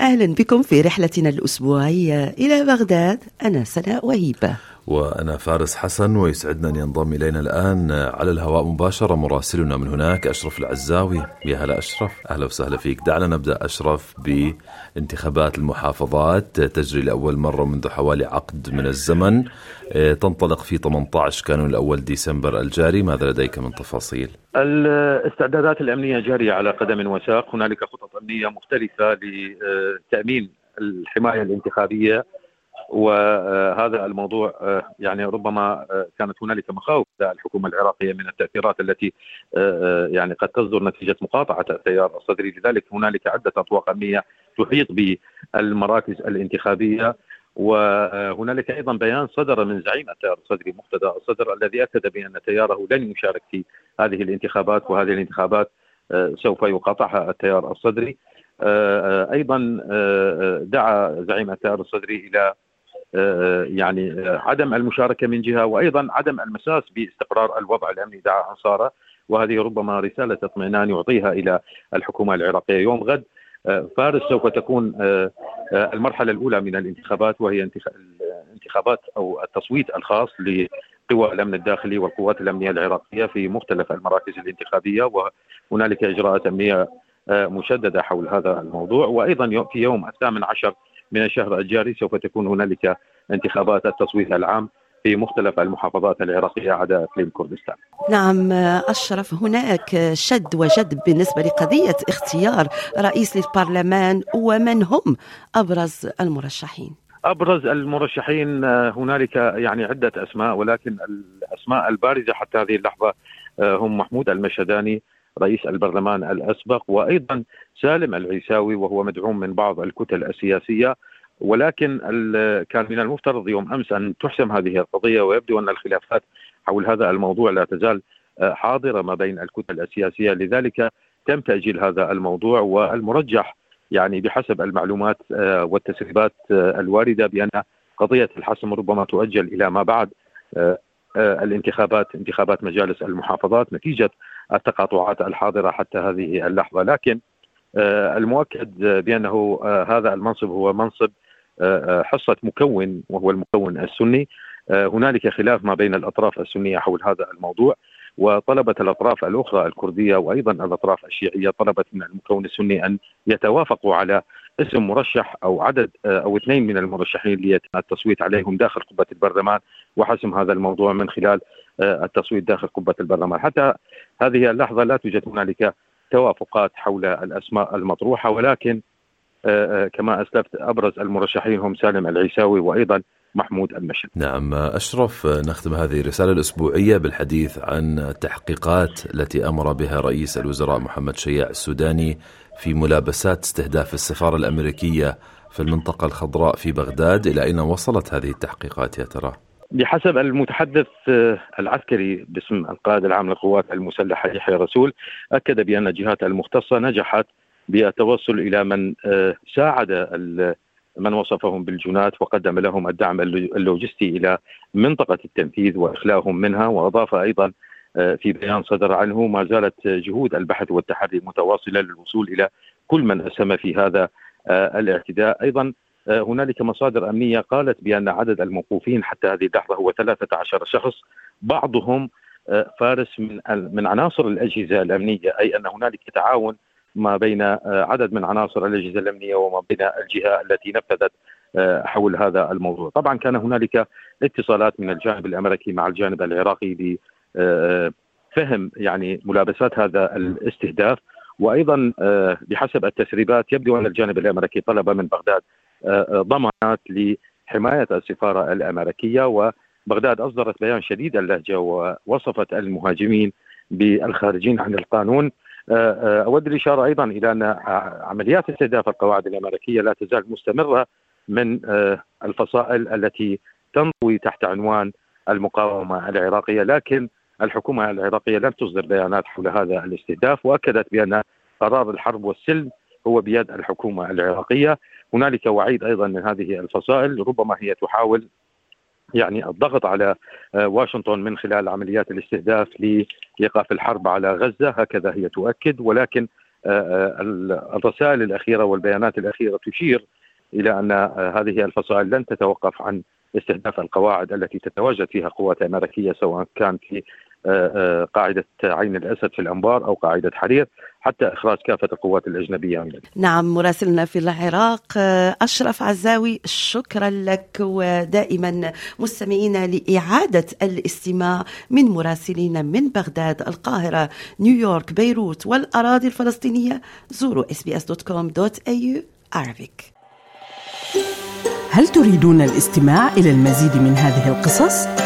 أهلا بكم في رحلتنا الأسبوعية إلى بغداد. أنا سناء وهيبة. وأنا فارس حسن ويسعدنا أن ينضم إلينا الآن على الهواء مباشرة مراسلنا من هناك أشرف العزاوي. يا هلا أشرف. أهلا وسهلا فيك. دعنا نبدأ أشرف بانتخابات المحافظات. تجري لأول مرة منذ حوالي عقد من الزمن. تنطلق في 18 كانون الأول ديسمبر الجاري. ماذا لديك من تفاصيل؟ الاستعدادات الأمنية جارية على قدم وساق. هنالك خطط أمنية مختلفة لتأمين الحماية الانتخابية. وهذا الموضوع يعني ربما كانت هنالك مخاوف الحكومة العراقية من التأثيرات التي يعني قد تصدر نتيجة مقاطعة التيار الصدري لذلك هنالك عدة أطواق أمنية تحيط بالمراكز الانتخابية. وهنالك أيضا بيان صدر من زعيم التيار الصدري مقتدى الصدر الذي أكد بأن تياره لن يشارك في هذه الانتخابات وهذه الانتخابات سوف يقاطعها التيار الصدري. أيضا دعا زعيم التيار الصدري إلى يعني عدم المشاركة من جهة وأيضا عدم المساس باستقرار الوضع الأمني دعا انصاره وهذه ربما رسالة اطمئنان يعطيها إلى الحكومة العراقية. يوم غد فارس سوف تكون المرحلة الأولى من الانتخابات وهي انتخابات أو التصويت الخاص لقوى الأمن الداخلي والقوات الأمنية العراقية في مختلف المراكز الانتخابية. وهنالك إجراءات أمنية مشددة حول هذا الموضوع. وأيضا في يوم الثامن عشر من الشهر الجاري سوف تكون هنالك انتخابات التصويت العام في مختلف المحافظات العراقية عدا إقليم كردستان. نعم أشرف هناك شد وجد بالنسبة لقضية اختيار رئيس للبرلمان ومن هم أبرز المرشحين؟ أبرز المرشحين هنالك يعني عدة أسماء ولكن الأسماء البارزة حتى هذه اللحظة هم محمود المشهداني رئيس البرلمان الأسبق وأيضا سالم العيساوي وهو مدعوم من بعض الكتل السياسية. ولكن كان من المفترض يوم أمس أن تحسم هذه القضية ويبدو أن الخلافات حول هذا الموضوع لا تزال حاضرة ما بين الكتل السياسية. لذلك تم تأجيل هذا الموضوع والمرجح يعني بحسب المعلومات والتسريبات الواردة بأن قضية الحسم ربما تؤجل إلى ما بعد الانتخابات انتخابات مجالس المحافظات. نتيجة التقاطعات الحاضرة حتى هذه اللحظة. لكن المؤكد بأنه هذا المنصب هو منصب حصة مكون وهو المكون السني. هنالك خلاف ما بين الأطراف السنية حول هذا الموضوع وطلبت الأطراف الأخرى الكردية وأيضا الأطراف الشيعية طلبت من المكون السني أن يتوافقوا على اسم مرشح أو عدد أو اثنين من المرشحين ليتم التصويت عليهم داخل قبة البرلمان. وحسم هذا الموضوع من خلال التصويت داخل قبة البرلمان. حتى هذه اللحظة لا توجد هنالك توافقات حول الأسماء المطروحة ولكن كما أسلفت أبرز المرشحين هم سالم العيساوي وأيضا محمود المشهد. نعم أشرف نختم هذه الرسالة الأسبوعية بالحديث عن التحقيقات التي أمر بها رئيس الوزراء محمد شياع السوداني في ملابسات استهداف السفارة الأمريكية في المنطقة الخضراء في بغداد. إلى أين وصلت هذه التحقيقات يا ترى؟ بحسب المتحدث العسكري باسم القائد العام للقوات المسلحة يحيى رسول أكد بأن الجهات المختصة نجحت بالتوصل إلى من ساعد من وصفهم بالجنات وقدم لهم الدعم اللوجستي إلى منطقة التنفيذ وإخلاهم منها وأضاف أيضا في بيان صدر عنه ما زالت جهود البحث والتحري متواصلة للوصول إلى كل من أسهم في هذا الاعتداء. أيضا هنالك مصادر أمنية قالت بأن عدد الموقوفين حتى هذه اللحظة هو 13 شخص بعضهم فارس من من عناصر الأجهزة الأمنية أي أن هنالك تعاون ما بين عدد من عناصر الأجهزة الأمنية وما بين الجهة التي نفذت حول هذا الموضوع، طبعا كان هنالك اتصالات من الجانب الأمريكي مع الجانب العراقي لفهم يعني ملابسات هذا الاستهداف وأيضا بحسب التسريبات يبدو أن الجانب الأمريكي طلب من بغداد ضمانات لحماية السفارة الأمريكية وبغداد أصدرت بيان شديد اللهجة ووصفت المهاجمين بالخارجين عن القانون. أود الإشارة أيضا إلى أن عمليات استهداف القواعد الأمريكية لا تزال مستمرة من الفصائل التي تنطوي تحت عنوان المقاومة العراقية لكن الحكومة العراقية لم تصدر بيانات حول هذا الاستهداف وأكدت بأن قرار الحرب والسلم هو بيد الحكومة العراقية. هنالك وعيد أيضا من هذه الفصائل ربما هي تحاول يعني الضغط على آه، واشنطن من خلال عمليات الاستهداف لإيقاف الحرب على غزة هكذا هي تؤكد. ولكن آه، آه، الرسائل الأخيرة والبيانات الأخيرة تشير إلى أن هذه الفصائل لن تتوقف عن استهداف القواعد التي تتواجد فيها قوات أمريكية سواء كان في قاعدة عين الأسد في الأنبار أو قاعدة حرير. حتى إخراج كافة القوات الأجنبية من نعم مراسلنا في العراق آه، أشرف عزاوي شكرا لك ودائما مستمعين لإعادة الاستماع من مراسلين من بغداد القاهرة نيويورك بيروت والأراضي الفلسطينية زوروا sbs.com.au Arabic هل تريدون الاستماع إلى المزيد من هذه القصص؟